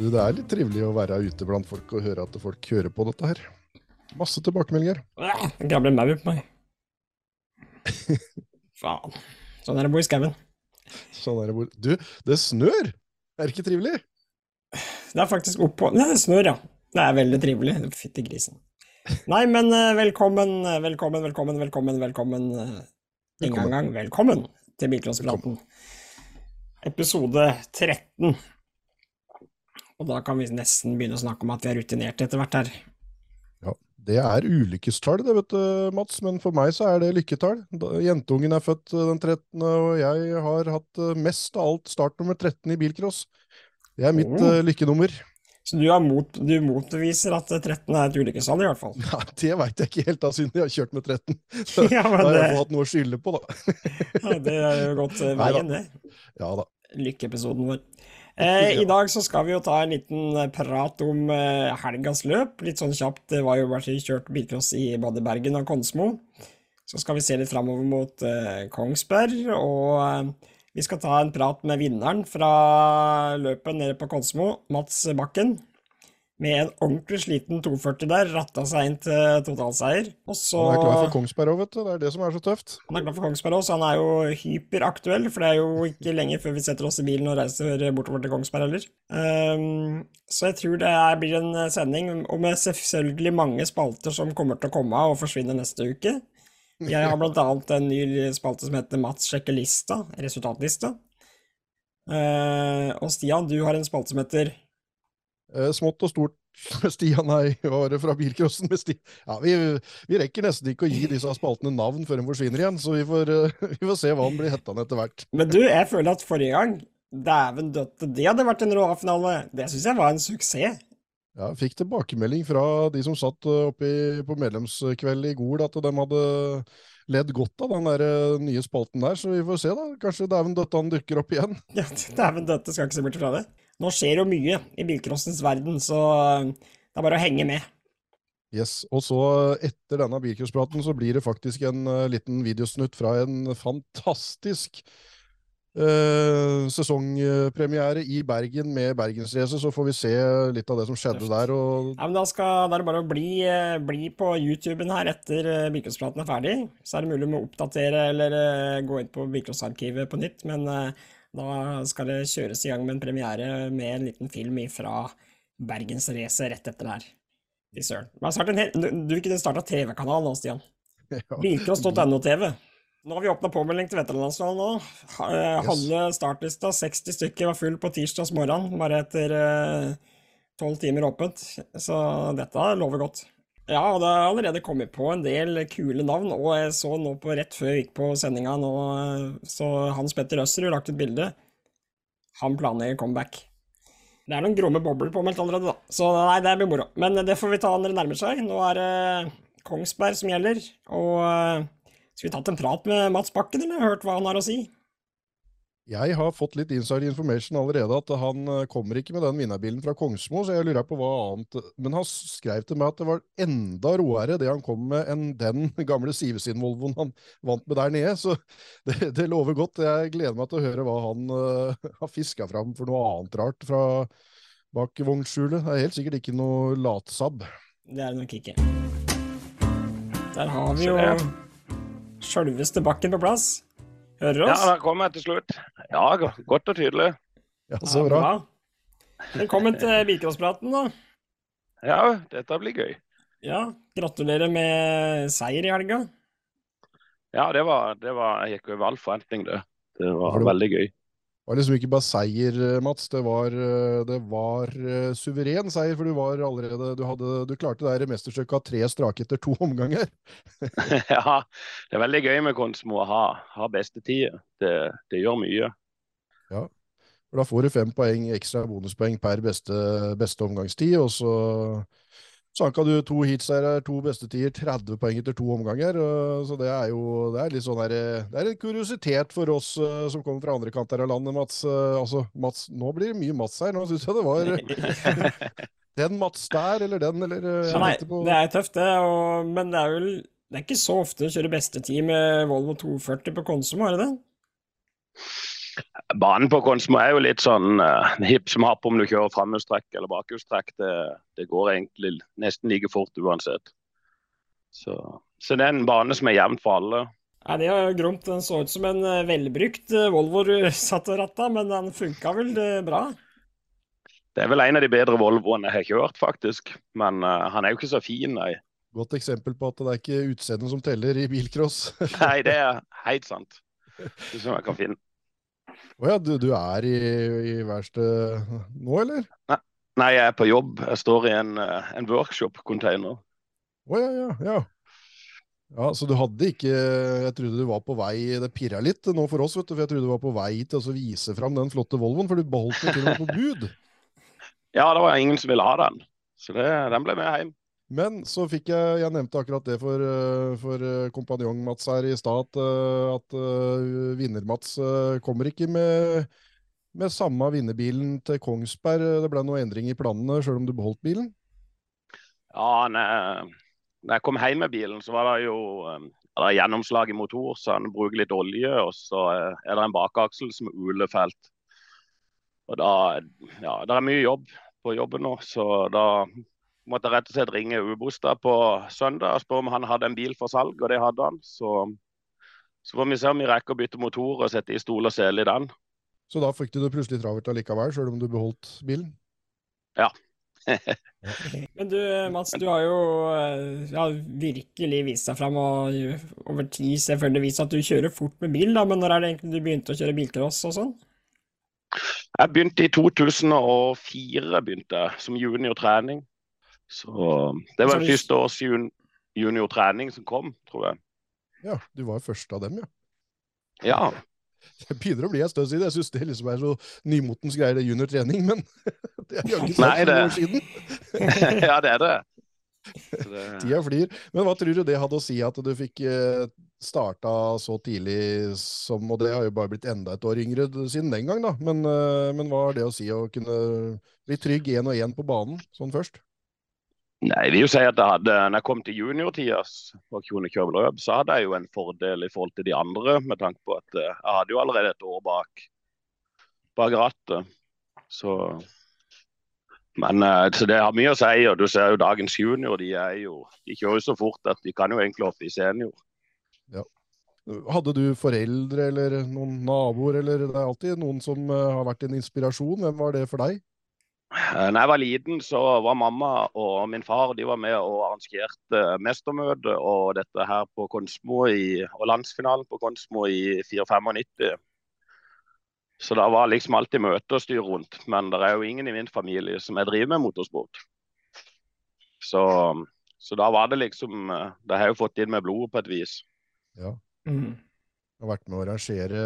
Du, det er litt trivelig å være ute blant folk og høre at folk hører på dette her. Masse tilbakemeldinger. Det grabler mau på meg. Faen. Sånn er det å bo i skauen. Sånn er det hvor Du, det snør! Er det ikke trivelig? Det er faktisk oppå Nei, det snør, ja. Det er veldig trivelig. Fytti grisen. Nei, men eh, velkommen, eh, velkommen, velkommen, velkommen, velkommen. Ingen gang, Velkommen. velkommen til Bilcrosspraten. Episode 13. Og da kan vi nesten begynne å snakke om at vi er rutinerte etter hvert her. Ja, Det er ulykkestall, det, vet du, Mats. Men for meg så er det lykketall. Jentungen er født eh, den 13., og jeg har hatt eh, mest av alt startnummer 13 i bilcross. Det er mitt Oh. eh, lykkenummer. Så du, mot, du motbeviser at 13 er et ulykkestall, i hvert fall. Ja, det veit jeg ikke helt, da, siden jeg har kjørt med 13. Så Ja, da har jeg det, hatt noe å skylde på, da. ja, det er jo gått veien, det. Ja da. Lykkeepisoden vår. Eh, I dag så skal vi jo ta en liten prat om eh, helgas løp. Litt sånn kjapt. Det var jo bare kjørt bilcross i både Bergen og Konsmo. Så skal vi se litt framover mot eh, Kongsberg, og vi skal ta en prat med vinneren fra løpet nede på Konsmo, Mats Bakken. Med en ordentlig sliten 240 der, ratta seg inn til totalseier. Og så Han er klar for Kongsberg òg, vet du. Det er det som er så tøft. han er klar for Kongsberg også, så han er jo hyperaktuell, for det er jo ikke lenge før vi setter oss i bilen og reiser bortover til Kongsberg heller. Um, så jeg tror det blir en sending, og med selvfølgelig mange spalter som kommer til å komme av og forsvinne neste uke. Jeg har blant annet en ny spalte som heter Mats sjekker lista, resultatlista. Uh, og Stian, du har en spalte som heter smått og stort med Stian her i året fra bilcrossen med Stian. Ja, vi, vi rekker nesten ikke å gi disse spaltene navn før de forsvinner igjen, så vi får, eh, vi får se hva han blir hetta etter hvert. Men du, jeg føler at forrige gang, dæven døtte, det hadde vært en rå A-finale. Det syns jeg var en suksess. Ja, jeg fikk tilbakemelding fra de som satt eh, oppe på medlemskveld i Gol, at de hadde ledd godt av den der eh, nye spalten der, så vi får se da. Kanskje dæven døtte han dukker opp igjen. Ja, dæven døtte, skal ikke se bort fra det. Nå skjer jo mye i bilcrossens verden, så eh, det er bare å henge med. Yes, og så etter denne bilcrosspraten så blir det faktisk en uh, liten videosnutt fra en fantastisk eh, sesongpremiere i Bergen med Bergensrace, så får vi se litt av det som skjedde Tøft. der. Og Ja, men da, skal, da er det bare å bli, eh, bli på YouTuben her etter bilcrosspraten er ferdig. Så er det mulig med å oppdatere eller gå inn på bilcrossarkivet på nytt, men da skal det kjøres i gang med en premiere med en liten film fra Bergensracet rett etter det her. Fy søren. Du, du kunne starta TV-kanal nå, Stian. Bilcross.no-TV. Nå har vi åpna påmelding til veteranlandsfinalen nå. Eh, Halve startlista, 60 stykker, var full på tirsdags morgen, bare etter tolv timer åpent. Så dette lover godt. Ja, og det har allerede kommet på en del kule navn, og jeg så nå på rett før jeg gikk på sendinga nå, eh, så Hans Petter Østerud lagt ut bilde. Han planlegger comeback. Det er noen gromme bobler påmeldt allerede, da. Så nei, det blir moro. Men det får vi ta når det nærmer seg. Nå er det Kongsberg som gjelder. Og skulle skal vi tatt en prat med Mats Bakken, eller hørt hva han har å si? Jeg har fått litt inside information allerede, at han eh, kommer ikke med den vinnerbilen fra Kongsmo, så jeg lurer på hva annet Men han skrev til meg at det var enda råere det han kom med, enn den gamle Sivesin-Volvoen han vant med der nede. Så det, det lover godt. Jeg gleder meg til å høre hva han uh, har fiska fram for noe annet rart fra bak vognskjulet. Det er helt sikkert ikke noe latsabb. Det er det nok ikke. Der har vi jo sjølveste Bakken på plass. Hører du Ja, oss? da kommer jeg til slutt. Ja, godt og tydelig. Ja, så bra. Velkommen til bilcrosspraten, da. Ja, dette blir gøy. Ja, gratulerer med seier i helga. Ja, det var, det var Jeg gikk over all forventning, det. Det var du- veldig gøy. Var liksom ikke bare seier, eh, Mats. Det var, eh, det var eh, suveren seier, for du var allerede Du, hadde, du klarte det der mesterstykket av tre strake etter to omganger. ja, det er veldig gøy med Konsmo å ha, ha beste tider. Det, det gjør mye. Ja, For Da får du fem poeng ekstra bonuspoeng per beste, beste omgangstid, og så sanka du to heatseiere, to bestetider, 30 poeng etter to omganger. Så det er jo det er litt sånn der, eh, det er en kuriositet for oss eh, som kommer fra andre kanter av landet, Mats. Eh, Altså, Mats, nå blir det mye Mats her. Nå syns jeg det var den Mats der, eller den, eller eh, Ja, nei, på- det er tøft, det, og, men det er vel Det er ikke så ofte å kjøre bestetid med Volvo 240 på Konsum, er det det? Banen på Konsmo er jo litt sånn uh, hipp som happ om du kjører framhjulstrekk eller bakhjulstrekk. Det, det, går egentlig nesten like fort uansett. Så, så, det er en bane som er jevnt for alle. Nei, det er gromt. Den så ut som en uh, velbrukt uh, Volvo du satt og ratta, men den funka vel bra? Det er vel en av de bedre Volvoene jeg har kjørt, faktisk. Men han er jo ikke så fin, nei. Godt eksempel på at det er ikke utseendet som teller i bilcross. nei, det er helt sant. Det som jeg kan finne. Å ja, du, du, er i, i verkstedet nå, eller? Nei, nei, jeg er på jobb. Jeg står i en, eh, en workshop-container. Å ja, ja, ja. Ja, Så du hadde ikke Jeg trodde du var på vei Det pirra litt nå for oss, vet du, for jeg trodde du var på vei til å vise fram den flotte Volvoen, for du beholdt den til og med på bud. ja, det var ingen som ville ha den, så det, den ble med hjem. Men så fikk jeg Jeg nevnte akkurat det for, eh, for eh, kompanjong-Mats her i stad, at, eh, at vinner-Mats kommer ikke med, med samme vinnerbilen til Kongsberg. Det ble noe endring i planene, sjøl om du beholdt bilen? Ja, når jeg kom hjem med bilen, så var det jo det er gjennomslag i motor, så han bruker litt olje. Og så er det en bakaksel som er ulefelt. Og da, ja, det er mye jobb på jobben nå, så da måtte rett og slett ringe Ubostad på søndag og spørre om han hadde en bil for salg, og det hadde han. Så, så får vi se om vi rekker å bytte motor og sette i stol og sele i den. Så da fikk du det plutselig travelt allikevel, sjøl om du beholdt bilen? Ja. Men du Mats, du har jo ja, virkelig vist deg fram og over tid selvfølgelig vist at du kjører fort med bil, da, men når er det egentlig du begynte å kjøre bilcross og sånn? Jeg begynte i 2004 begynte som juniortrening. Så det var første års jun juniortrening som kom, tror jeg. Ja, du var først av dem, ja. Ja. Det begynner å bli en stund siden. Jeg syns det liksom er så nymotens greier, det juniortrening, men det er jaggu ikke det... år siden. ja, det er det. det. Tida flyr. Men hva tror du det hadde å si at du fikk eh, starta så tidlig som Og det har jo bare blitt enda et år yngre siden den gang, da. Men, eh, men hva har det å si å kunne bli trygg én og én på banen sånn først? Nei, jeg vil jo si at jeg hadde, når jeg kom til juniortida så hadde jeg jo en fordel i forhold til de andre, med tanke på at eh, jeg hadde jo allerede et år bak, bak rattet. Så men eh, så det har mye å si. og Du ser jo dagens junior, de, er jo, de kjører så fort at de kan jo egentlig hoppe i senior. Ja. Hadde du foreldre eller noen naboer, eller det er alltid noen som eh, har vært en inspirasjon? Hvem var det for deg? Da eh, jeg var liten, så var mamma og min far de var med og arrangerte mestermøte og dette her på Konsmo i, og landsfinalen på Konsmo i 495. Så da var liksom alltid møte og styr rundt. Men det er jo ingen i min familie som jeg driver med motorsport. Så, så da var det liksom eh, Det har jeg jo fått inn med blodet på et vis. Ja. Mm har vært med å arrangere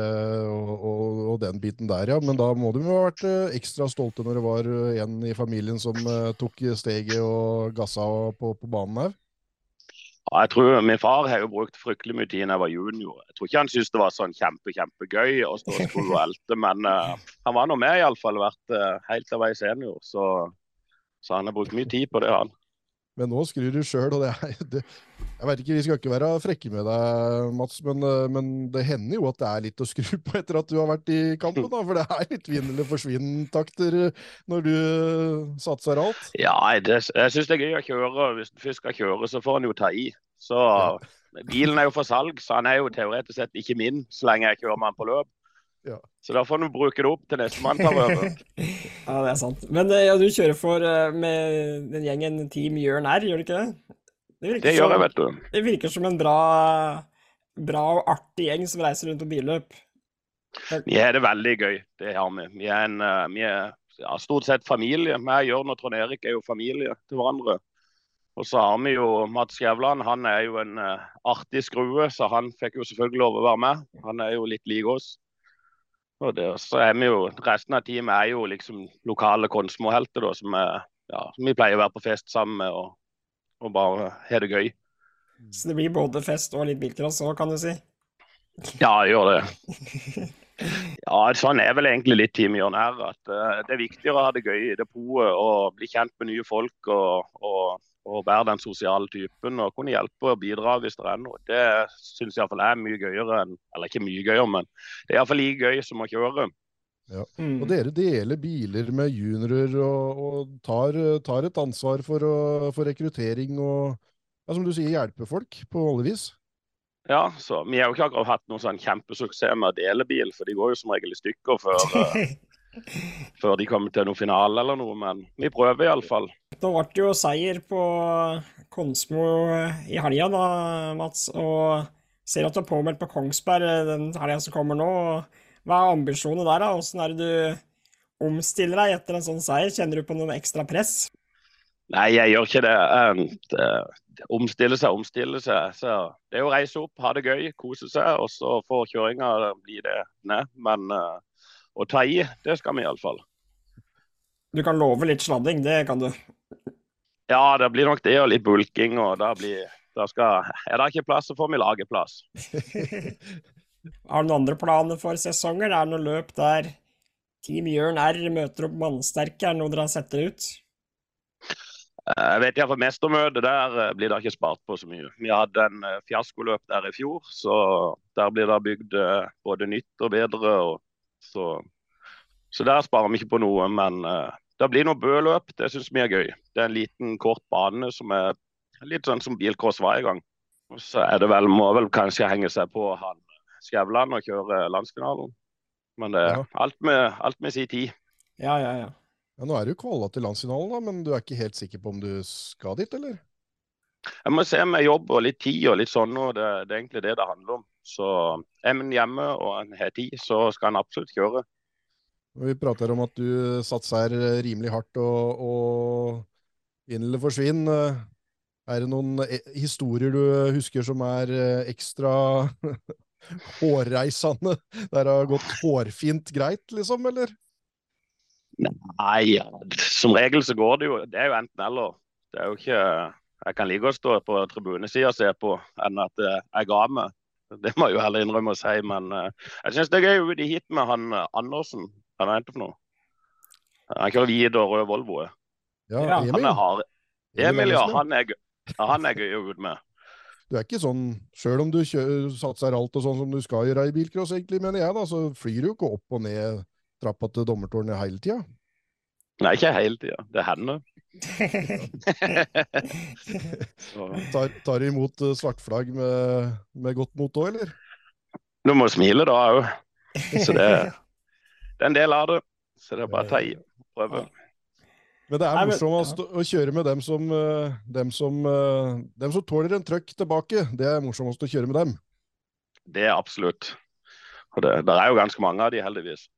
og, og, og, den biten der, ja. Men da må du jo ha vært eh, ekstra stolte når det var eh, en i familien som uh, tok steget og gassa på, på banen her? Ja, jeg tror Min far har jo brukt fryktelig mye tid da jeg var junior. Jeg tror ikke han syntes det var sånn kjempe, kjempegøy å stå og elte, men uh, han var nå med iallfall. Vært uh, helt jeg var senior. Så, så han har brukt mye tid på det, han. Men nå skrur du sjøl, og det er det, Jeg vet ikke, vi skal ikke være frekke med deg, Mats, men, eh, men, det hender jo at det er litt å skru på etter at du har vært i kampen, da. For det er litt vinn eller forsvinn-takter når du satser alt. Ja, det, jeg syns det er gøy å kjøre. Hvis du først skal kjøre, så får en jo ta i. Så bilen er jo for salg, så han er jo teoretisk sett ikke min så lenge jeg kjører med han på løp. Ja. Så da får du bruke det opp til nestemann tar over. ja, det er sant. Men eh, ja, du kjører for eh, med den gjengen Team Jørn R, gjør du ikke det? Det, det gjør jeg, vet du. Det virker som en bra, bra og artig gjeng som reiser rundt på billøp. Vi har det veldig gøy, det har vi. Vi er, en, eh, vi er ja, stort sett familie. Vi, Jørn og Trond Erik er jo familie til hverandre. Og så har vi jo Mats Skjævland. Han er jo en uh, artig skrue, så han fikk jo selvfølgelig lov å være med. Han er jo litt lik oss. Og det, så er vi jo, Resten av teamet er jo liksom lokale Konsmo-helter som, ja, som, vi pleier å være på fest sammen med og, og bare ha det gøy. Så det blir både fest og litt bilcross òg, kan du si? Ja, det gjør det. Ja, sånn er vel egentlig litt Team Jørn her. At uh, det er viktigere å ha det gøy i depotet og bli kjent med nye folk. og, og og være den sosiale typen og kunne hjelpe og bidra hvis det er noe. Det syns iallfall er mye gøyere enn Eller ikke mye gøyere, men det er iallfall like gøy som å kjøre. Ja. Mm. Og dere deler biler med juniorer og, og tar, tar et ansvar for, å, for rekruttering og, ja, som du sier, hjelpe folk på alle vis. Ja, så Vi har jo ikke akkurat hatt noen sånn kjempesuksess med å dele bil, for de går jo som regel i stykker før, eh, før de kommer til noen finale eller noe. Men vi prøver iallfall. Da ble det jo seier på Konsmo i helga, da, Mats. Og ser at du er påmeldt på Kongsberg den helga som kommer nå. Hva er ambisjonene der, da? Åssen er det du omstiller deg etter en sånn seier? Kjenner du på noen ekstra press? Nei, jeg gjør ikke det. Eh, omstille seg, omstille seg. Så det er å reise opp, ha det gøy, kose seg. Og så får kjøringa bli det ned. Men uh, å ta i, det skal vi iallfall. Du kan love litt sladding, det kan du. Ja, det blir nok det, og litt bulking. Og da blir da skal, Er det ikke plass, så får vi lage plass. Har du noen andre planer for sesonger? Er det noe løp der Team Jørn R møter opp mannsterke? Er det noe dere har sett dere ut? Jeg vet iallfall mestermøtet der eh, blir det ikke spart på så mye. Vi hadde en eh, fiaskoløp der i fjor, så der blir det bygd eh, både nytt og bedre. Og så, så, der sparer vi ikke på noe. Men det blir noe bøløp, det syns vi er gøy. Det er en liten, kort bane som er litt sånn som bilcross var i gang. Og så er det vel, må vel kanskje henge seg på han Skjævland og kjøre landsfinalen. Men det er ja. alt, med, alt med sin tid. Ja, ja, ja. Ja, Nå er du kvala til landsfinalen, da, men du er ikke helt sikker på om du skal dit, eller? Jeg må se med jobb og litt tid og litt sånn, og det, det er egentlig det det handler om. Så er man hjemme og en har tid, så skal en absolutt kjøre. Vi prater om at du satser rimelig hardt og, og inn eller forsvinn. Er det noen eh, historier du husker som er eh, ekstra hårreisende? Der det har gått hårfint greit, liksom, eller? Nei, som regel så går det jo Det er jo enten-eller. Det er jo ikke Jeg kan like å stå på tribunesida og se på enn at jeg ga meg. Det må jeg jo heller innrømme å si, men uh, jeg syns det er gøy de hit med han uh, Andersen. Han er det for noe? Han kjører hvit og rød Volvo. Ja, Emil. Han er hard. Emil, ja. Han er, ja, han er gøy ut med. Du er ikke sånn, Sjøl om du satser alt og sånn som du skal gjøre i bilcross, egentlig, mener jeg, da, så flyr du jo ikke opp og ned trappa til dommertårnet hele tida? Nei, ikke hele tida. Det hender. tar, tar du imot eh, svartflagg med, med godt mot òg, eller? Du må smile da òg. Så det, det, er en del av det. Så det er bare å ta i. og Prøve. Men det er morsomt å kjøre med dem som, eh, dem som, eh, dem som tåler en trøkk tilbake. Det er morsomt å kjøre med dem. Det er absolutt. Og det, det er jo ganske mange av de, heldigvis.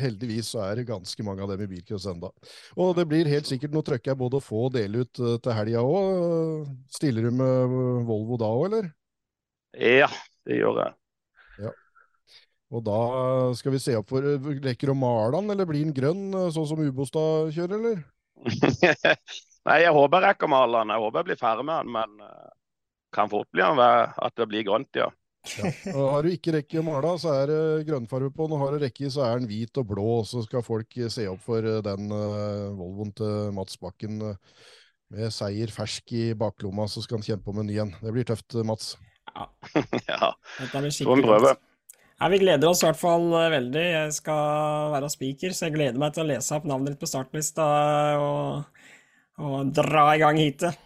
Heldigvis så er det ganske mange av dem i bilcross enda. Og det blir helt sikkert noe trøkk jeg både å få og dele ut uh, til helga òg. Stiller du med Volvo da òg, eller? Ja, det gjør jeg. Ja. Og da skal vi se opp for Rekker å male den, eller blir den grønn, eh, sånn som Ubostad kjører, eller? Nei, jeg håper jeg rekker å male den. Jeg håper jeg blir ferdig med den, men kan fort bli at det blir grønt, ja. Ja. Og har du ikke rekke å male, så er det grønnfarge på den. Og har du rekke, så er den hvit og blå. Og Så skal folk se opp for eh, den uh, Volvoen til Mats Bakken uh, med seier fersk i baklomma. Så skal han kjempe om en ny en. Det blir tøft, Mats. Ja. ja. er en prøve. Ja, vi gleder oss i hvert fall veldig. Jeg skal være speaker, så jeg gleder meg til å lese opp navnet ditt på startlista og, og dra i gang heatet.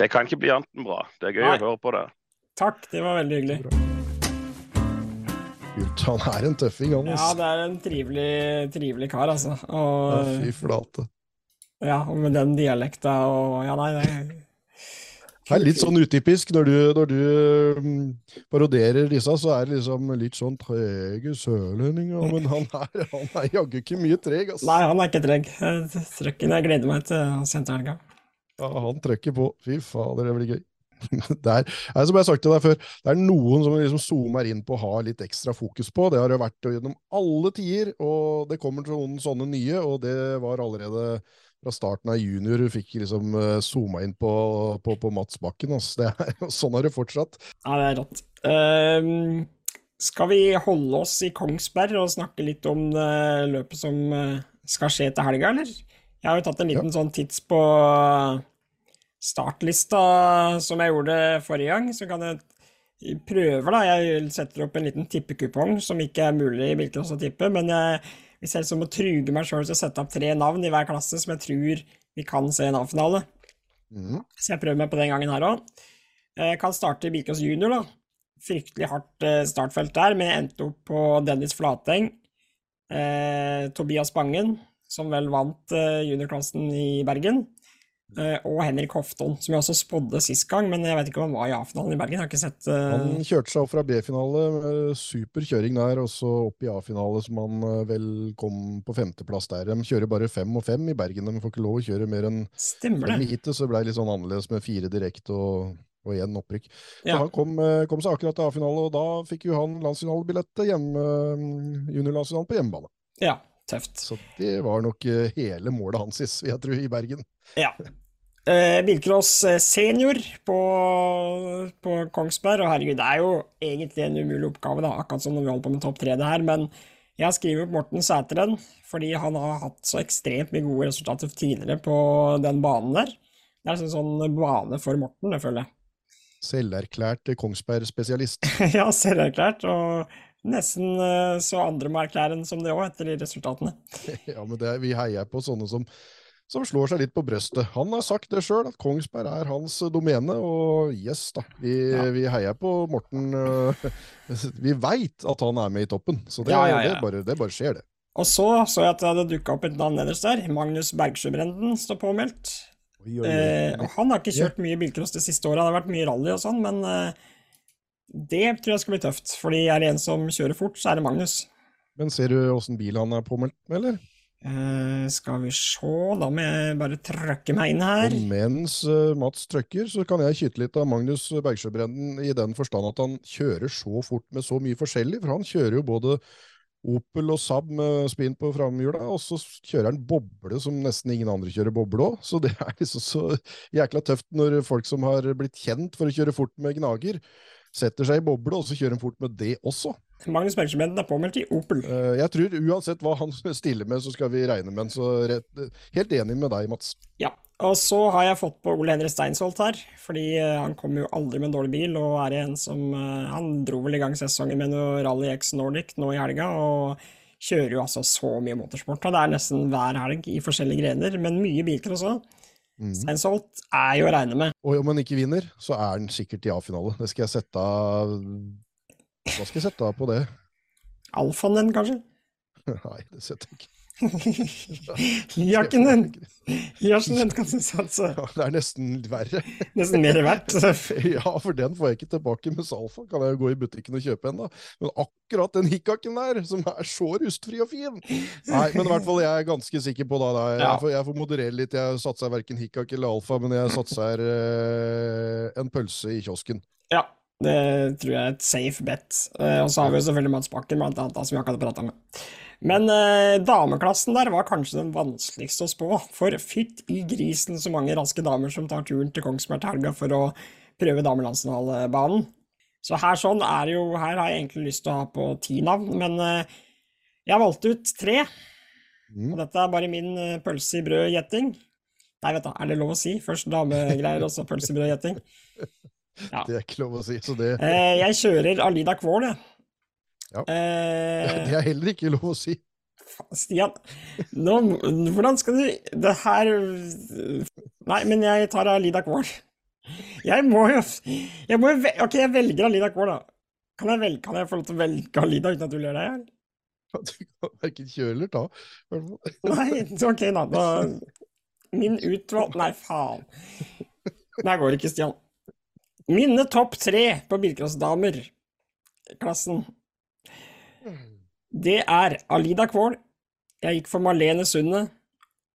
Det kan ikke bli annet enn bra. Det er gøy Nei. å høre på det. Takk, det var veldig hyggelig. Kult. Han er en tøffing, han. Ja, det er en trivelig, trivelig kar, altså. Og, ja, fy flate. Ja, og med den dialekta og Ja, nei, det det er litt sånn utypisk. Når du, når du um, parodierer disse, så er det liksom litt sånn trege sørlendinger. Men han er, han er jaggu ikke mye treg. Altså. Nei, han er ikke treg. Trøkken jeg gleder meg til senterhelga. Ja, han trøkker på. Fy fader, det blir gøy. det er, som jeg har sagt til deg før, det er noen som liksom zoomer inn på å ha litt ekstra fokus på. Det har det vært gjennom alle tider, og det kommer til noen sånne nye, og det var allerede fra starten av junior du fikk liksom uh, zooma inn på, på, på Mats Bakken. Altså. Er, sånn har det fortsatt. Ja, det er rått. Um, skal vi holde oss i Kongsberg og snakke litt om uh, løpet som skal skje til helga, eller? Jeg har jo tatt en liten ja. sånn tids på startlista som jeg gjorde forrige gang, så kan jeg prøve, da. Jeg setter opp en liten tippekupong som ikke er mulig i hvilken å tippe, men jeg hvis jeg liksom må truge meg sjøl til å sette opp tre navn i hver klasse som jeg tror vi kan se en A-finale. Mm. Så jeg prøver meg på den gangen her òg. Jeg kan starte i Bilkås junior, da. Fryktelig hardt eh, startfelt der, men jeg endte opp på Dennis Flateng. Eh, Tobias Bangen, som vel vant eh, juniorklassen i Bergen. Eh, og Henrik Hofton, som jeg også spådde sist gang, men jeg vet ikke om han var i A-finalen i Bergen. Jeg har ikke sett uh... Han kjørte seg opp fra B-finale, super kjøring der, og så opp i A-finale, som han eh, vel kom på femteplass der. De kjører bare fem og fem i Bergen, de får ikke lov å kjøre mer enn Stemmer fem det. i så det ble litt sånn annerledes med fire direkte og, og igjen opprykk. Så Ja. han kom, kom seg akkurat til A-finale, og da fikk jo han landsfinalebillett hjemme, eh, juniorlandsfinalen på hjemmebane. Ja, tøft. Så det var nok hele målet hans, vil jeg tro, i Bergen. Ja. Eh, Bilcross eh, senior på, på Kongsberg, og herregud, det er jo egentlig en umulig oppgave, da, akkurat som når vi holder på med topp tre det her, men jeg har skrevet opp Morten Sæteren, fordi han har hatt så ekstremt mye gode resultater tidligere på den banen der. Det er en sånn bane for Morten, det føler jeg. Selverklært Kongsberg-spesialist. ja, selverklært, og nesten eh, så andre må erklære den som det òg, etter de resultatene. Ja, men det er, vi heier på sånne som, som slår seg litt på brøstet. Han har sagt det sjøl, at Kongsberg er hans domene, og yes da, vi, Ja. vi heier på Morten. øh, Vi veit at han er med i toppen, så det, Ja, ja. Det, bare, det bare skjer, det. Og så så jeg at det hadde dukka opp et navn nederst der. Magnus Bergsjøbrenden står påmeldt. Oi, oi, oi. Eh, han har ikke kjørt mye bilcross det siste året, det har vært mye rally og sånn, men eh, det tror jeg skal bli tøft. Fordi er det en som kjører fort, så er det Magnus. Men ser du åssen bil han er påmeldt med, eller? Eh, skal vi se, da må jeg bare trøkke meg inn her. Og mens uh, Mats trøkker, så kan jeg kytte litt av Magnus Bergsjøbrenden i den forstand at han kjører så fort med så mye forskjellig, for han kjører jo både Opel og Saab med spinn på framhjula, og så kjører han boble som nesten ingen andre kjører boble òg. Så det er liksom så jækla tøft når folk som har blitt kjent for å kjøre fort med gnager, setter seg i boble, og så kjører han fort med det også. Magnus Bergsjøbrenden er påmeldt i Opel. Eh, Jeg tror uansett hva han stiller med, så skal vi regne med han. Så rett, helt enig med deg, Mats. Ja. Og så har jeg fått på Ole Henry Steinsholt her, fordi eh, han kommer jo aldri med en dårlig bil, og er en som eh, Han dro vel i gang sesongen med noe Rally X Nordic nå i helga, og kjører jo altså så mye motorsport. Og det er nesten hver helg i forskjellige grener, men mye biler også. Mm. Steinsholt er jo å regne med. Og om han ikke vinner, så er han sikkert i A-finale. Det skal jeg sette av Hva skal jeg sette av på det? Alfaen den, kanskje? Nei, det setter jeg ikke. Jakken den! Jakken den kan du satse. Ja, det er nesten verre. Nesten mer verdt. Ja, for den får jeg ikke tilbake. Mens Alfa kan jeg jo gå i butikken og kjøpe en, da. Men akkurat den hikkaken der, som er så rustfri og fin Nei, men i hvert fall jeg er ganske sikker på da. da. Jeg, Ja. får, jeg får moderere litt. Jeg satser verken hikkak eller alfa, men jeg satser eh, en pølse i kiosken. Ja, det tror jeg er et safe bet. Eh, og så har vi jo selvfølgelig Mads Bakken, blant annet, som vi akkurat prata med. Men eh, dameklassen der var kanskje den vanskeligste å spå, for fytt i grisen så mange raske damer som tar turen til Kongsberg til helga for å prøve damelandsfinalebanen. Så her sånn er jo Her har jeg egentlig lyst til å ha på ti navn, men eh, jeg valgte ut tre. Mm. Og dette er bare min eh, pølse i brød-gjetting. Nei, vet du, er det lov å si? Først damegreier, og så pølse i brød-gjetting. Ja. Det er ikke lov å si. Så det, Eh, jeg kjører Alida Kvål, jeg. Ja. Eh, det er heller ikke lov å si. Stian, nå, hvordan skal du Det her Nei, men jeg tar Alida Kvål. Jeg må jo jeg må Ok, jeg velger Alida Kvål, da. Kan jeg, velge, kan jeg få lov til å velge Alida uten at du ler deg i hjel? Du kan verken kjøre eller ta. Nei, ok, da. da min utvalg Nei, faen. Det går ikke, Stian. Mine topp tre på bilcrossdamer-klassen, det er Alida Kvål, jeg gikk for Marlene Sunde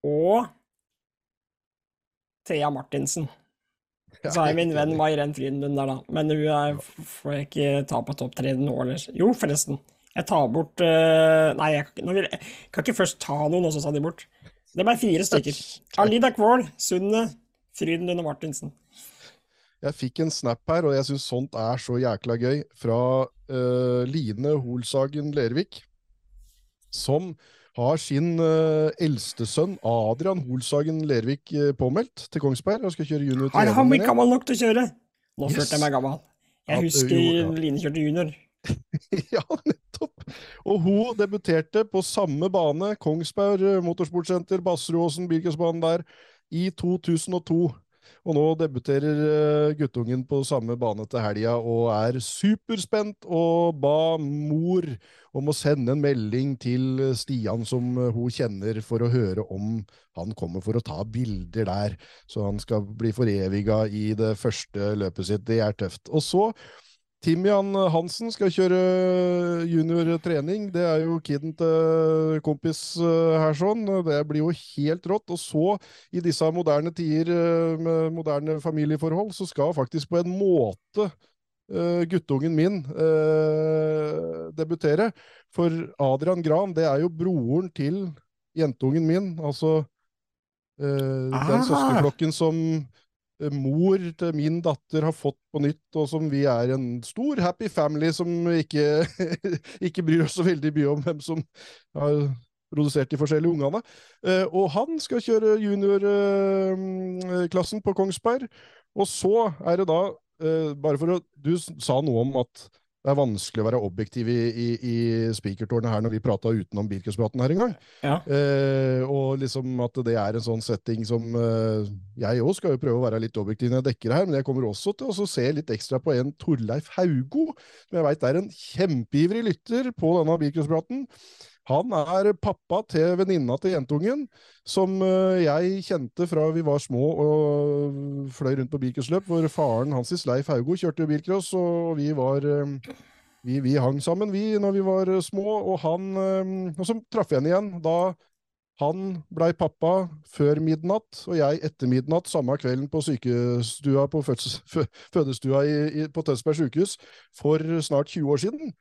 og Thea Martinsen. Så jeg min venn Mairen Frydenlund der, da. Men hun er, får jeg ikke ta på topp tre nå, eller? Jo, forresten. Jeg tar bort uh, Nei, jeg, vil, jeg kan ikke først ta noen, og så ta de bort. Det ble fire stykker. Alida Kvål, Sunde, Frydenlund og Martinsen. Jeg fikk en snap her, og jeg syns sånt er så jækla gøy, fra uh, Line Holsagen Lervik, som har sin uh, eldste sønn Adrian Holsagen Lervik eh, påmeldt til Kongsberg og skal kjøre junior til Har han blitt gammel nok til å kjøre? Nå Yes. følte jeg meg gammel. Jeg Jeg husker jo, ja. Line kjørte junior. ja, nettopp! Og hun debuterte på samme bane, Kongsberg Motorsportsenter, Basseråsen, Birkensbanen der, i 2002. Og nå debuterer uh, guttungen på samme bane til helga og er superspent og ba mor om å sende en melding til Stian som uh, hun kjenner, for å høre om han kommer for å ta bilder der. Så han skal bli foreviga i det første løpet sitt. Det er tøft. Og så Timian Hansen skal kjøre juniortrening. Det er jo kiden til kompis eh, her sånn. Det blir jo helt rått. Og så, i disse moderne tider eh, med moderne familieforhold, så skal faktisk på en måte uh, guttungen min debutere. For Adrian Gran, det er jo broren til jentungen min. Altså uh, Ah. den søskenflokken som eh, mor til min datter har fått på nytt, og som vi er en stor happy family som ikke, ikke bryr oss så veldig mye om hvem som har produsert de forskjellige ungene. Eh, og han skal kjøre juniorklassen på Kongsberg. Og så er det da, eh, bare for å Du sa noe om at det er vanskelig å være objektiv i, i, i spikertårnet her når vi prata utenom Birkuspraten her en gang. Ja. Eh, og liksom at det er en sånn setting som eh, Jeg òg skal jo prøve å være litt objektiv når jeg dekker det her, men jeg kommer også til å se litt ekstra på en Torleif Haugo, som jeg veit er en kjempeivrig lytter på denne bilcrosspraten. Han er pappa til venninna til jentungen, som eh, jeg kjente fra vi var små og fløy rundt på bilcrossløp, hvor faren hans, Leif Haugo, kjørte bilcross, og vi var eh, vi, vi hang sammen, vi, når vi var eh, små, og han Og så traff jeg henne igjen da han blei pappa før midnatt, og jeg etter midnatt samme kvelden på sykestua på fødestua i, i, på Tønsberg sykehus for snart 20 år siden.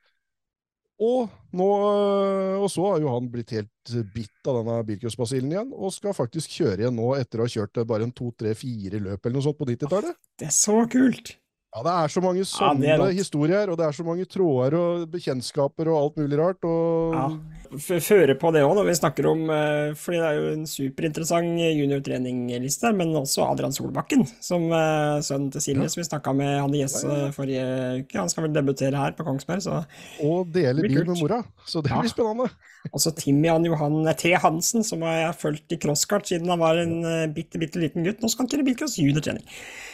Og, nå, øh, og så har jo han blitt helt bitt av denne bilcrossbasillen igjen, og skal faktisk kjøre igjen nå etter å ha kjørt bare en to, tre, fire løp eller noe sånt på 90-tallet. Det er så kult! Ja, det er så mange sånne er historier, og det er så mange tråder og bekjentskaper og alt mulig rart. Og Ja. Føre på det òg når vi snakker om eh, Fordi det er jo en superinteressant juniortreningliste, men også Adrian Solbakken, som eh, sønnen til Silje, Ja. som vi snakka med Hanne i Ja, ja, ja. forrige uke. Han skal vel debutere her på Kongsberg, så og dele bil med mora. Så det Ja. blir spennende. Også Timian Johan T. Hansen, som jeg har fulgt i crosskart siden han var en eh, bitte, bitte liten gutt. Nå skal han kjøre bilcross juniortrening.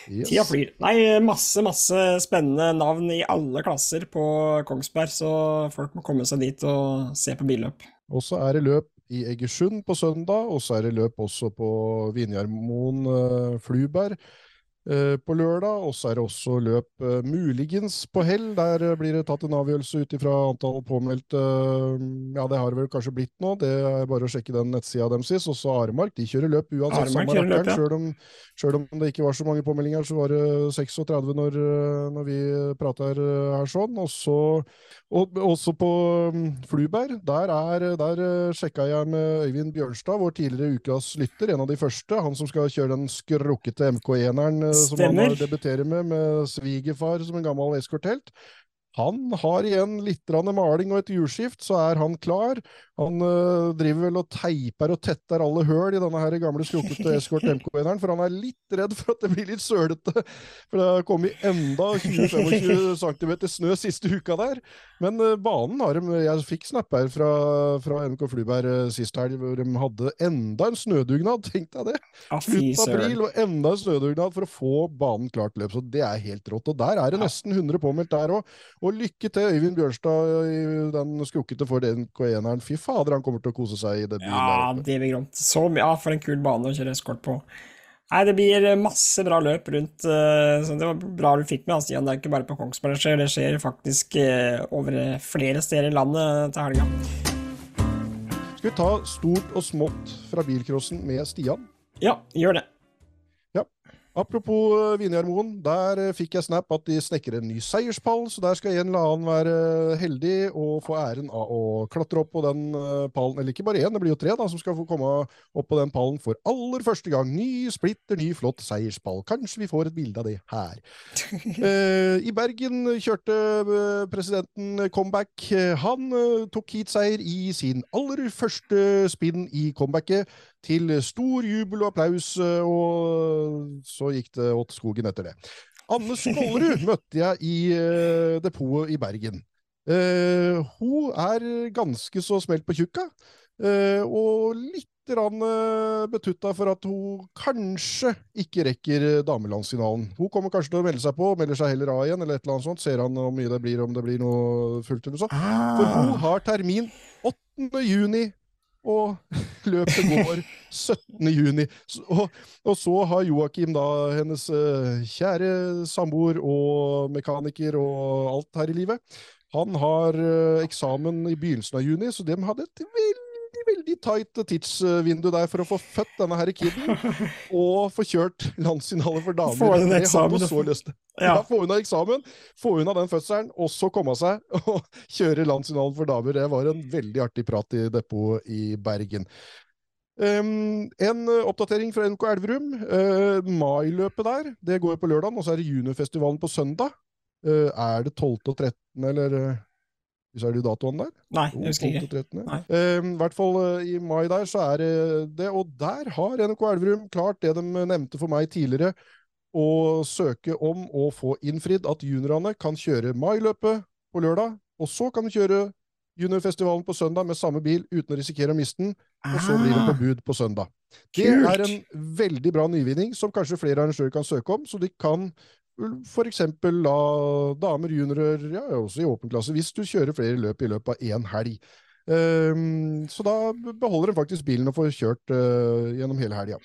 Yes. Tida flyr. Nei, masse, masse spennende navn i alle klasser på Kongsberg, så folk må komme seg dit og se på billøp. Og så er det løp i Egersund på søndag, og så er det løp også på Vinjarmoen eh, Fluberg på lørdag. Og så er det også løp eh, muligens på hell. Der eh, blir det tatt en avgjørelse ut ifra antall påmeldte. eh, ja, det har det vel kanskje blitt nå. Det er bare å sjekke den nettsida deres. Og så Aremark. De kjører løp uansett. Kjører løp, ja. selv, om, selv om det ikke var så mange påmeldinger, så var det 36 når, eh, når vi prater eh, her sånn. Og så og også på um, Fluberg, der, er, der sjekka jeg med Øyvind Bjørnstad, vår tidligere ukas lytter, en av de første. Han som skal kjøre den skrukkete MK1-eren som han debuterer med, med svigerfar som en gammel eskorthelt. Han har igjen litt maling og et hjulskift, så er han klar. Han øh, driver vel og teiper og tetter alle høl i denne her gamle skrukkete Escort MK1-eren, for han er litt redd for at det blir litt sølete. For det har kommet enda 20-25 cm snø siste uka der. Men øh, banen har de Jeg fikk snap her fra, fra NK Flyberg uh, sist helg, hvor de hadde enda en snødugnad. Tenk deg det! Slutt april og enda en snødugnad for å få banen klart løp. Så det er helt rått. Og der er det nesten 100 påmeldt der òg. Og lykke til Øyvind Bjørnstad i den skrukkete for den K1-eren. Fy fader, han kommer til å kose seg i debuten Ja, der oppe. det blir gromt. Så, ja, for en kul bane å kjøre eskort på. Nei, det blir masse bra løp rundt. eh, Så det var bra du fikk med, Stian. Det er ikke bare på Kongsberg det skjer, det skjer faktisk eh, over flere steder i landet til helga. Skal vi ta stort og smått fra bilcrossen med Stian? Ja, gjør det. Apropos uh, Vinjarmoen, der eh, fikk jeg snap at de snekrer en ny seierspall, så der skal en eller annen være eh, heldig og få æren av å klatre opp på den eh, pallen. Eller ikke bare én, det blir jo tre da, som skal få komme opp på den pallen for aller første gang. Ny, splitter ny, flott seierspall. Kanskje vi får et bilde av det her. Eh, I Bergen kjørte eh, presidenten comeback. Eh, Han eh, tok heatseier i sin aller første spinn i comebacket, til stor jubel og applaus, eh, og så gikk det åt skogen etter det. Anne Skålerud møtte jeg i uh, depotet i Bergen. Uh, hun er ganske så smelt på tjukka, uh, og litt rann, betutta for at hun kanskje ikke rekker damelandsfinalen. Hun kommer kanskje til å melde seg på, melder seg heller av igjen, eller et eller annet sånt. Ser han hvor mye det blir, om det blir noe fullt eller sånn. For hun Ah, har termin 8. juni, og løpet går 17. juni. Og, og så har Joakim, da, hennes eh, kjære samboer og mekaniker og alt her i livet, han har eh, eksamen i begynnelsen av juni, så de hadde et veldig, veldig tight tidsvindu der for å få født denne her kiden, og få kjørt landsfinale for damer. Få unna eksamen, ja. Ja, få unna eksamen, få unna den fødselen, og så komme seg og kjøre landsfinalen for damer. Det var en veldig artig prat i depot i Bergen. Um, en oppdatering fra NK Elverum. Uh, mailøpet der, det går på lørdag, og så er det juniorfestivalen på søndag. Uh, er det 12. og 13., eller uh, Hvis er det datoen der? Nei, jeg husker ikke. og 13. Nei. Um, I hvert fall uh, i mai der, så er det det. Og der har NK Elverum klart det de nevnte for meg tidligere, å søke om å få innfridd at juniorene kan kjøre mailøpet på lørdag, og så kan de kjøre juniorfestivalen på søndag med samme bil uten å risikere å miste den, og så blir det på Ah, bud på søndag. Det er en veldig bra nyvinning som kanskje flere arrangører kan søke om, så de kan eksempel la damer, juniorer, ja, også i åpen klasse, hvis du kjører flere løp i løpet av én helg. Um, så da beholder en faktisk bilen og får kjørt uh, gjennom hele helga.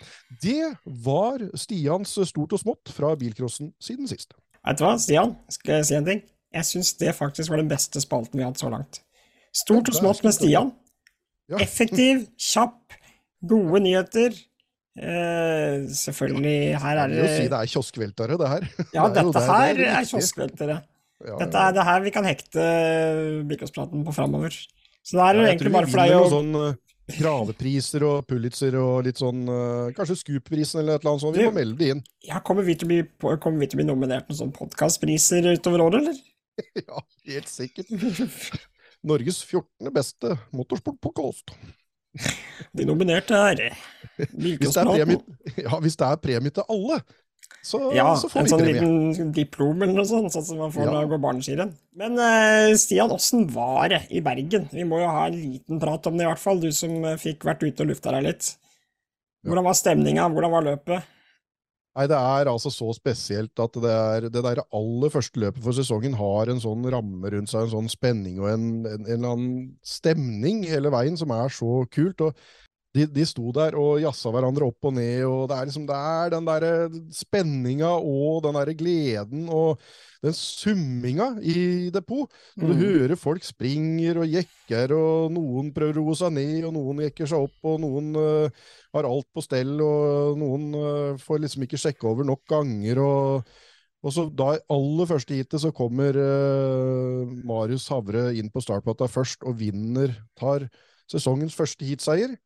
Det var Stians stort og smått fra bilcrossen siden sist. Vet du hva, Stian? Skal jeg si en ting? Jeg syns det faktisk var den beste spalten vi har hatt så langt. Stort og smått med Stian. Ja. Effektiv, kjapp, gode nyheter. Eh, selvfølgelig, her er Jeg vil jo si det det er kioskveltere, det her. Ja, det er dette det- det er her det er viktige. kioskveltere. Ja, Dette er det her vi kan hekte Bilkåspraten på framover. Så det er Ja, egentlig bare for deg å noen sånn eh, gravepriser og Pulitzer og litt sånn eh, Kanskje Scoop-prisen eller et eller annet sånt. Vi må melde det inn. Ja, kommer vi til å bli, kommer vi til å bli nominert til sånne podkastpriser utover året, eller? Ja, helt sikkert. Norges 14. beste motorsportpodkast. De nominerte her. Hvis det er premie, ja, hvis det er premie til alle, så, Ja, så får en vi sånn premie. liten diplom eller noe sånt, sånn som man får Ja. når man går barneskirenn. Men uh, Stian, åssen var det i Bergen? Vi må jo ha en liten prat om det, i hvert fall. Du som eh, fikk vært ute og lufta deg litt. Hvordan var stemninga? Hvordan var løpet? Nei, det er altså så spesielt at det, er, det der aller første løpet for sesongen har en sånn ramme rundt seg, en sånn spenning og en, en, en eller annen stemning hele veien som er så kult. og de, de sto der og jazza hverandre opp og ned, og det er liksom det er den derre spenninga og den derre gleden og den summinga i depot. Når du Mm. hører folk springer og jekker, og noen prøver å roe seg ned, og noen jekker seg opp, og noen uh, har alt på stell, og noen uh, får liksom ikke sjekke over nok ganger. og og så da i aller første heatet så kommer uh, Marius Havre inn på startplata først og vinner, tar sesongens første heatseier.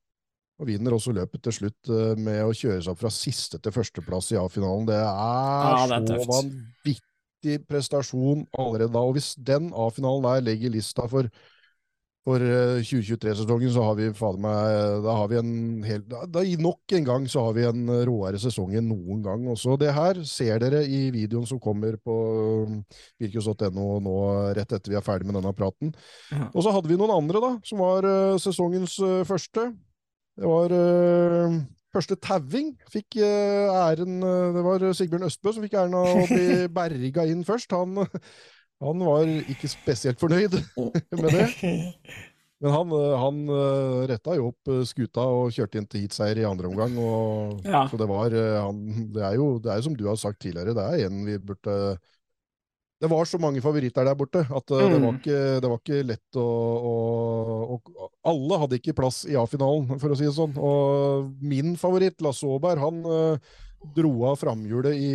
Og vinner også løpet til slutt øh, med å kjøre seg opp fra siste til førsteplass i A-finalen. Det er, Ja, det er så vanvittig prestasjon allerede da. Og hvis den A-finalen der legger lista for for eh, 2023-sesongen så har vi fader meg Da har vi en hel da, da, Nok en gang så har vi en eh, råere sesong enn noen gang. Også det her ser dere i videoen som kommer på virkus.no nå rett etter vi er ferdig med denne praten. Ja. Og så hadde vi noen andre da, som var eh, sesongens eh, første. Det var eh, første tauing. Fikk eh, æren eh, Det var Sigbjørn Østbø som fikk æren av å bli berga inn først. Han, han var ikke spesielt fornøyd med det. Men han, han retta jo opp skuta og kjørte inn til heatseier i andre omgang. Og, Ja. Så det var han, det, er jo, det er jo som du har sagt tidligere, det er en vi burde Det var så mange favoritter der borte at mm. det, var Mm. ikke, det var ikke lett å, å, å Alle hadde ikke plass i A-finalen, for å si det sånn. Og min favoritt, Lasse Aaberg, han eh, dro av framhjulet i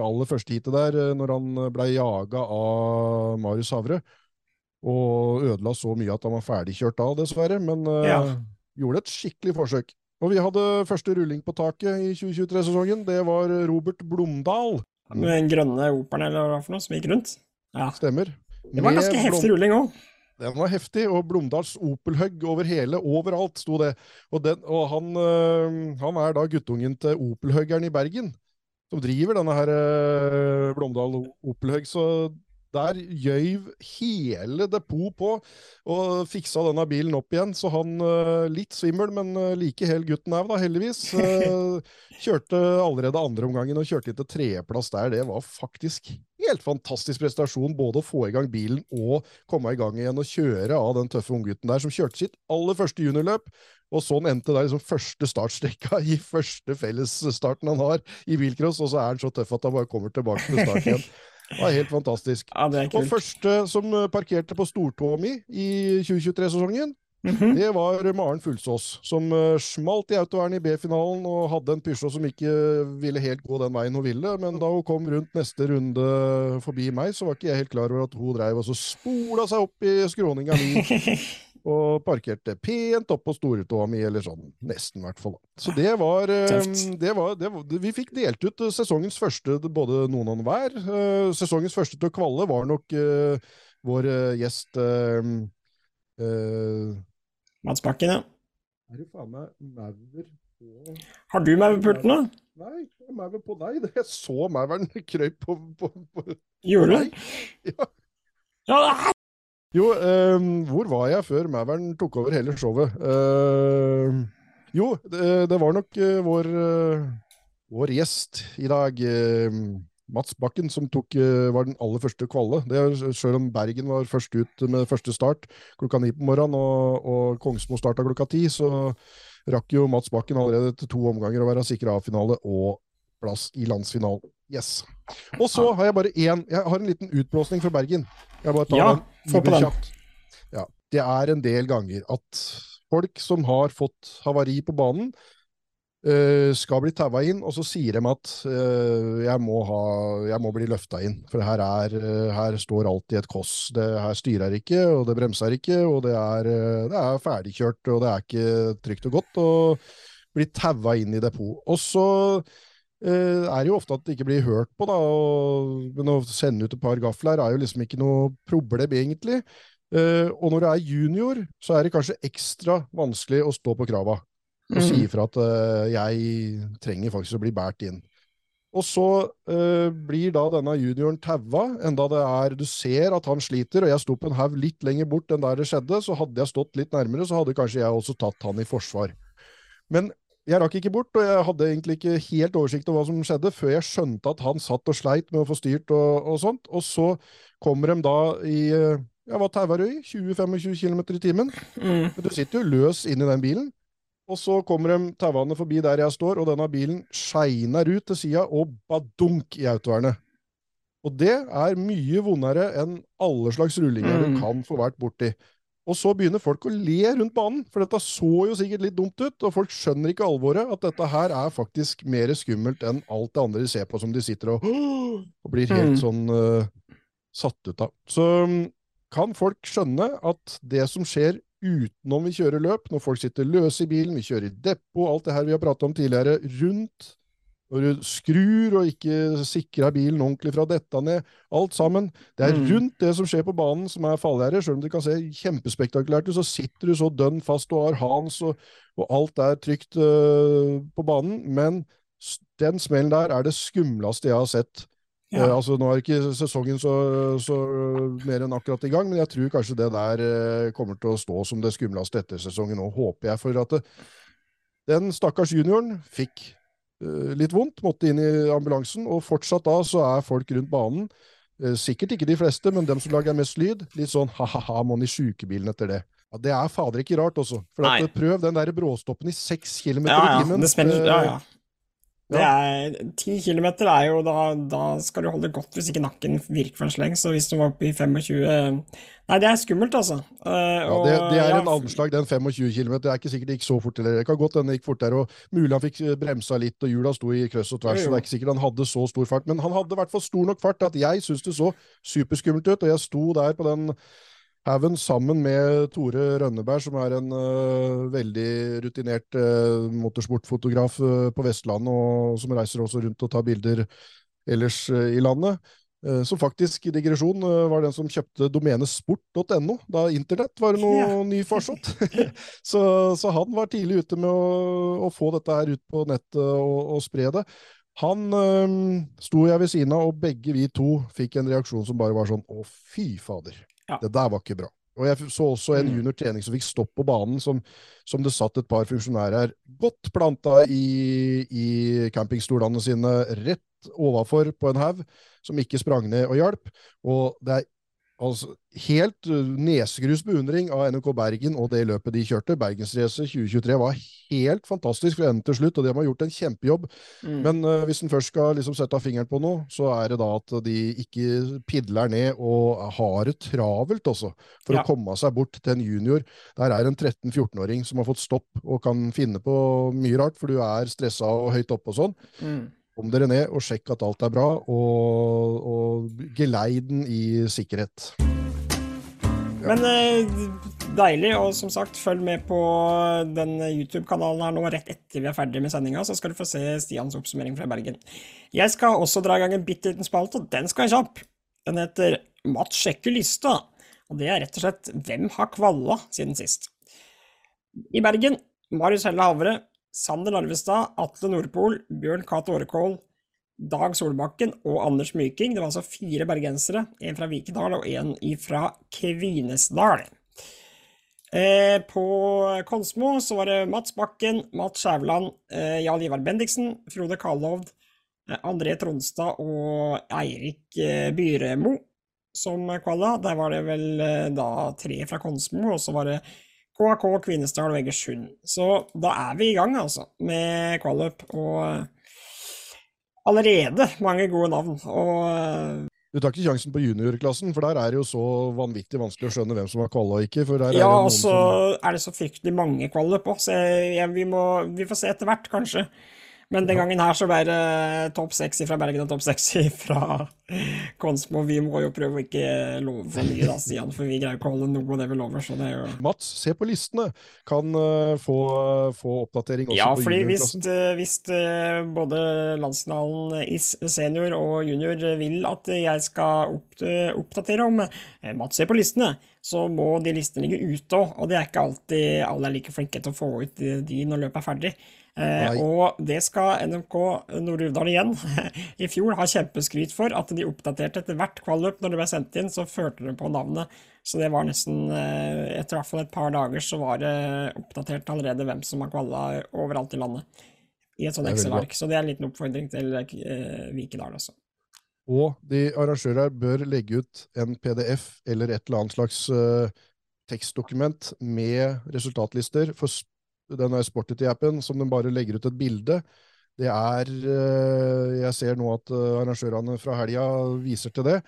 aller første heatet der, eh, når han ble jaga av Marius Havre og ødela så mye at han var ferdigkjørt da, dessverre. Men eh, Ja. gjorde et skikkelig forsøk. Og vi hadde første rulling på taket i 2023-sesongen. Det var Robert Blomdal. Med den grønne operen eller hva for noe som gikk rundt. Ja. Stemmer. Det var en ganske heftig rulling òg. Den var heftig, og Blomdals Opel-hugg over hele, overalt sto det. Og, den, og han, øh, han er da guttungen til Opel-huggeren i Bergen, som driver denne her øh, Blomdal Opel-hugg. Så Der gjøyv hele depot på og fiksa denne bilen opp igjen. Så han, eh, litt svimmel, men eh, like hel gutten er, da, heldigvis. eh, Kjørte allerede andre omgangen og kjørte til tredjeplass der. Det var faktisk helt fantastisk prestasjon, både å få i gang bilen og komme i gang igjen og kjøre av den tøffe unggutten der, som kjørte sitt aller første juniorløp. Og sånn endte det liksom første startstrekka i første fellesstarten han har i bilcross, og så er han så tøff at han bare kommer tilbake til start igjen. Det var helt fantastisk. Ja, det er Og første som eh, parkerte på stortåa mi i 2023-sesongen, Mhm. det var Maren Fullsås, som eh, smalt i autovernet i B-finalen og hadde en Peugeot som ikke ville helt gå den veien hun ville. Men da hun kom rundt neste runde forbi meg, så var ikke jeg helt klar over at hun dreiv og så spola seg opp i skråninga mi og parkerte pent oppå storetåa mi, eller sånn. Nesten, i hvert fall. Så det var, eh, det var, det var Vi fikk delt ut eh, sesongens første, både noen og hver. Eh, Sesongens første til å kvalle var nok uh, vår gjest uh, uh, Mads Bakken, ja. Er det faen meg maur på Har du maurpulten, da? Nei, det er maur på deg. Jeg så mauren krøyp på, på, på Gjorde du? Ja. Ja, Jo, eh, hvor var jeg før Mæveren tok over hele showet? Eh, jo, det, det var nok eh, vår, eh, vår gjest i dag, ehm, Mats Bakken, som tok, eh, var den aller første kvalle. Det selv om Bergen var først ut med første start klokka ni på morgenen, og, og Kongsmo starta klokka ti, så rakk jo Mats Bakken allerede til to omganger å være sikra A-finale og plass i landsfinalen. Yes. Og så har jeg bare én Jeg har en liten utblåsning fra Bergen. Jeg bare tar Ja, den få på den. Ja, det er en del ganger at folk som har fått havari på banen, eh, skal bli taua inn, og så sier de at eh, jeg, må ha, jeg må bli løfta inn, for her, er, eh, her står alltid et koss. Det her styrer ikke, og det bremser ikke, og det er, det er ferdigkjørt, og det er ikke trygt og godt å bli taua inn i depot. Og så eh, er jo ofte at det ikke blir hørt på, da, og, men å sende ut et par gafler er jo liksom ikke noe problem, egentlig. Uh, og når du er junior, så er det kanskje ekstra vanskelig å stå på krava og si ifra at uh, jeg trenger faktisk å bli båret inn. Og så blir da denne junioren taua, enda det er Du ser at han sliter, og jeg sto på en haug litt lenger bort enn der det skjedde, så hadde jeg stått litt nærmere, så hadde kanskje jeg også tatt han i forsvar. Men jeg rakk ikke bort, og jeg hadde egentlig ikke helt oversikt over hva som skjedde, før jeg skjønte at han satt og sleit med å få styrt og, og sånt. Og så kommer de da i ja, hva tauer du i? 20-25 km i timen? mm. Du sitter jo løs inn i den bilen. Og så kommer de tauene forbi der jeg står, og denne bilen skeiner ut til sida og badunk i autovernet. Og det er mye vondere enn alle slags rullinger Mm. du kan få vært borti. Og så begynner folk å le rundt banen, for dette så jo sikkert litt dumt ut, og folk skjønner ikke alvoret, at dette her er faktisk mer skummelt enn alt det andre de ser på som de sitter og, og blir helt Mm. sånn uh, satt ut av. Så mm, kan folk skjønne at det som skjer utenom vi kjører løp, når folk sitter løse i bilen, vi kjører i depot, alt det her vi har pratet om tidligere, rundt, når du skrur og ikke sikrer bilen ordentlig fra dette ned, alt sammen. Det er Mm. rundt det som skjer på banen som er fallgjerdet. selv om det kan se kjempespektakulært ut, så sitter du så dønn fast og har hans, og, og alt er trygt øh, på banen, men den smellen der er det skumleste jeg har sett. Ja. Uh, altså, nå er ikke sesongen så, så mer enn akkurat i gang, men jeg tror kanskje det der uh, kommer til å stå som det skumleste etter sesongen òg, håper jeg. For at det, den stakkars junioren fikk litt vondt, måtte inn i ambulansen, og fortsatt da så er folk rundt banen, eh, sikkert ikke de fleste, men dem som lager mest lyd, litt sånn ha-ha-ha, han i sjukebilen etter det. Ja, Det er fader ikke rart også. For at, Nei. prøv den der bråstoppen i seks kilometer Ja, i timen. Det smeller. Ja, Eh, ja. Det er, ti kilometer er jo da, da skal du holde godt hvis ikke nakken virker for en sleng. Så hvis du var oppe i 25 Nei, det er skummelt, altså. Uh, Ja, det, det er ja, en anslag, den 25 km. Det er ikke sikkert det gikk så fort. Eller. Det kan godt hende det gikk fortere, og mulig han fikk eh, bremsa litt, og hjula sto i krøss og tvers. Jo, så det er ikke sikkert han hadde så stor fart. Men han hadde i hvert fall stor nok fart at jeg syntes det så superskummelt ut. Og jeg sto der på den haugen sammen med Tore Rønneberg, som er en uh, veldig rutinert uh, motorsportfotograf uh, på Vestlandet, og som reiser også rundt og tar bilder ellers øh, i landet. Som faktisk, i digresjon, øh, var den som kjøpte domenet sport.no da internett var noe Ja. ny farsott. så, så han var tidlig ute med å, å få dette her ut på nettet og, og spre det. Han øhm, sto jeg ved siden av, og begge vi to fikk en reaksjon som bare var sånn Å, fy fader. Ja. Det der var ikke bra. Og jeg så også en junior trening som fikk stopp på banen, som, som det satt et par funksjonærer godt planta i, i campingstolene sine rett overfor på en haug, som ikke sprang ned og hjalp. Og det er altså helt uh, nesegrus beundring av NRK Bergen og det løpet de kjørte. Bergensracet 2023 var helt fantastisk fra ende til slutt, og de har gjort en kjempejobb. Mm. Men uh, hvis en først skal liksom sette fingeren på noe, så er det da at de ikke pidler ned og har det travelt også, for Ja. å komme seg bort til en junior. Der er en 13-14-åring som har fått stopp og kan finne på mye rart, for du er stressa og høyt oppe og sånn. Mm. Kom dere ned og sjekk at alt er bra, og, og geleid den i sikkerhet. Men eh, deilig, og som sagt, følg med på den YouTube-kanalen her nå rett etter vi er ferdig med sendinga, så skal du få se Stians oppsummering fra Bergen. Jeg skal også dra i gang en bitte liten spalte, og den skal være kjapp. Den heter Mats sjekker lista, og det er rett og slett Hvem har kvalla siden sist? I Bergen, Marius Helle Havre, Sander Narvestad, Atle Nordpol, Bjørn Cato Årekål, Dag Solbakken og Anders Myking. Det var altså fire bergensere. En fra Vikedal og en fra Kvinesdal. Eh, på Konsmo så var det Mats Bakken, Mats Skjævland, eh, Jarl Ivar Bendiksen, Frode Kallovd, eh, André Tronstad og Eirik eh, Byremo som kvalla. Der var det vel eh, da tre fra Konsmo, og så var det KAK, Kvinesdal og Egersund. Så da er vi i gang, altså, med kvalløp. Og eh, allerede mange gode navn. Og eh, Du tar ikke sjansen på juniorklassen, for der er det jo så vanvittig vanskelig å skjønne hvem som har kvalla og ikke. for der ja, og så som... er det så fryktelig mange kvalløp òg, så jeg, jeg, vi, må, vi får se etter hvert, kanskje. Men den gangen her så ble det topp seks fra Bergen og topp seks fra Konsmo. Vi må jo prøve å ikke love for mye, da, Stian, for vi greier ikke å holde noe av det vi lover. Så det er jo Mats, se på listene. Kan uh, få, få oppdatering også Ja, på fordi Ja, fordi eh, hvis uh, både landsfinalen i senior og junior vil at jeg skal opp, uh, oppdatere om eh, Mats se på listene, så må de listene ligge ute òg. Og det er ikke alltid alle er like flinke til å få ut de når løpet er ferdig. Eh, og det skal NMK Nord-Uvdal igjen i fjor ha kjempeskryt for, at de oppdaterte etter hvert kvalløp. Når det ble sendt inn, så førte de på navnet. Så det var nesten eh, Etter hvert fall et par dager så var det oppdatert allerede hvem som har kvalla overalt i landet. I et sånt. Excel-ark. Så det er en liten oppfordring til eh, Vikedal også. Og de arrangører bør legge ut en PDF eller et eller annet slags eh, tekstdokument med resultatlister for sp- denne Sportity-appen, som de bare legger ut et bilde. Det er eh, Jeg ser nå at eh, arrangørene fra helga viser til det.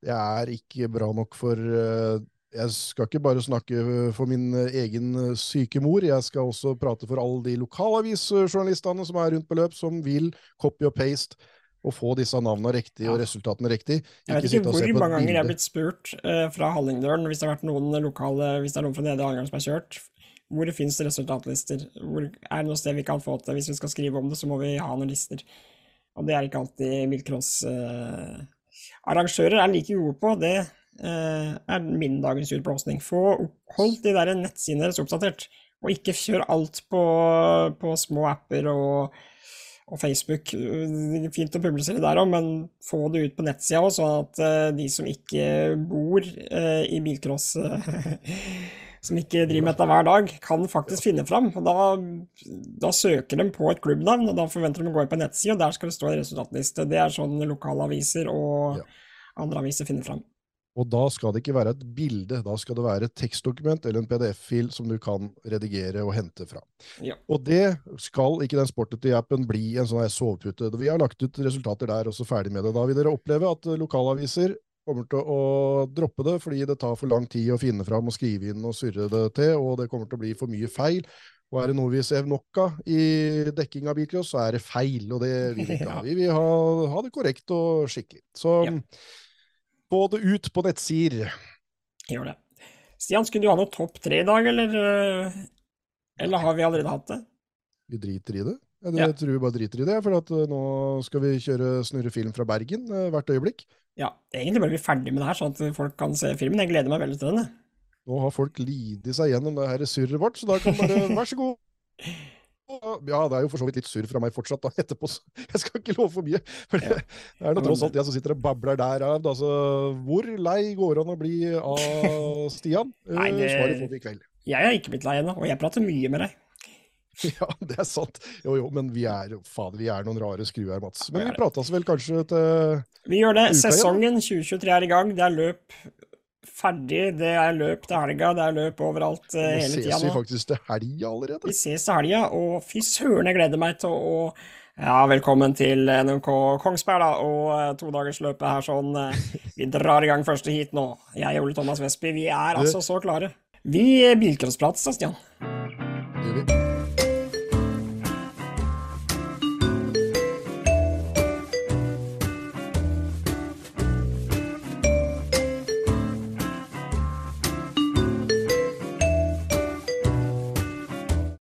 Det er ikke bra nok for eh, Jeg skal ikke bare snakke for min egen syke mor, jeg skal også prate for alle de lokalavisjournalistene som er rundt på løp, som vil copy og paste og få disse navnene riktig og resultatene riktig. Jeg vet ikke hvor på mange ganger jeg er blitt spurt uh, fra Hallingdølen, hvis det har vært noen lokale Hvis det er noen fra Nedre Hallingdølen som har kjørt, hvor det finnes resultatlister? Hvor, er det noe sted vi kan få til? Hvis vi skal skrive om det, så må vi ha noen lister. Og det er ikke alltid Milcross eh, er like gode på. Det eh, er min dagens utblåsning. Få holdt de der nettsidene deres oppdatert, og ikke kjør alt på, på små apper og og Facebook. Det er fint å publisere der òg, men få det ut på nettsida òg, sånn at eh, de som ikke bor eh, i bilcross Som ikke driver med dette hver dag, kan faktisk finne fram. Og da, da søker de på et klubbnavn, og da forventer de å gå inn på en nettside, og der skal det stå en resultatliste. Det er sånn lokalaviser og andre aviser finner fram. Og da skal det ikke være et bilde, da skal det være et tekstdokument eller en PDF-fil som du kan redigere og hente fra. Ja. Og det skal ikke den Sportity-appen bli en sånn sovepute. Vi har lagt ut resultater der, og så ferdig med det. Da vil dere oppleve at lokalaviser kommer til å droppe det, fordi det tar for lang tid å finne fram og skrive inn og surre det til, og det kommer til å bli for mye feil. Og er det noe vi ser nok av i dekking av bilcross, så er det feil, og det vil vi ikke ha. Vi vil ha, ha det korrekt og skikkelig. Så Ja. få det ut på nettsider. Gjør det. Stian, skulle du ha noe topp tre i dag, eller, eh, eller har vi allerede hatt det? Vi driter i det. Jeg, Ja. tror vi bare driter i det, for at eh, nå skal vi kjøre snurre film fra Bergen eh, hvert øyeblikk. Ja, egentlig bør vi ferdig med det her, sånn at folk kan se filmen. Jeg gleder meg veldig til den. jeg. Nå har folk lidd seg gjennom det her surret vårt, så da kan bare Vær så god. Ja, det er jo for så vidt litt surr fra meg fortsatt da, etterpå. så Jeg skal ikke love for mye. For det, er nå tross alt jeg som sitter og babler der av. Altså, hvor lei går det an å bli av Stian? Nei, det- Eh, Svaret får vi i kveld. Jeg har ikke blitt lei ennå, og jeg prater mye med deg. Ja, det er sant. Jo, jo, men vi er, fader, vi er noen rare skruer, Mats. Men Vi prates vel kanskje til Vi gjør det. Sesongen 2023 er i gang. Det er løp ferdig. Det er løp til helga. Det er løp overalt eh, Nå ses vi faktisk til helga allerede. Vi ses til helga, og fy søren, jeg gleder meg til å ja, velkommen til NMK Kongsberg, da, og eh, todagersløpet her sånn. eh, Vi drar i gang første heat nå. Jeg og Ole Thomas Vestby, vi er altså så klare. Vi bilcrossprates da, Stian. Gjør vi.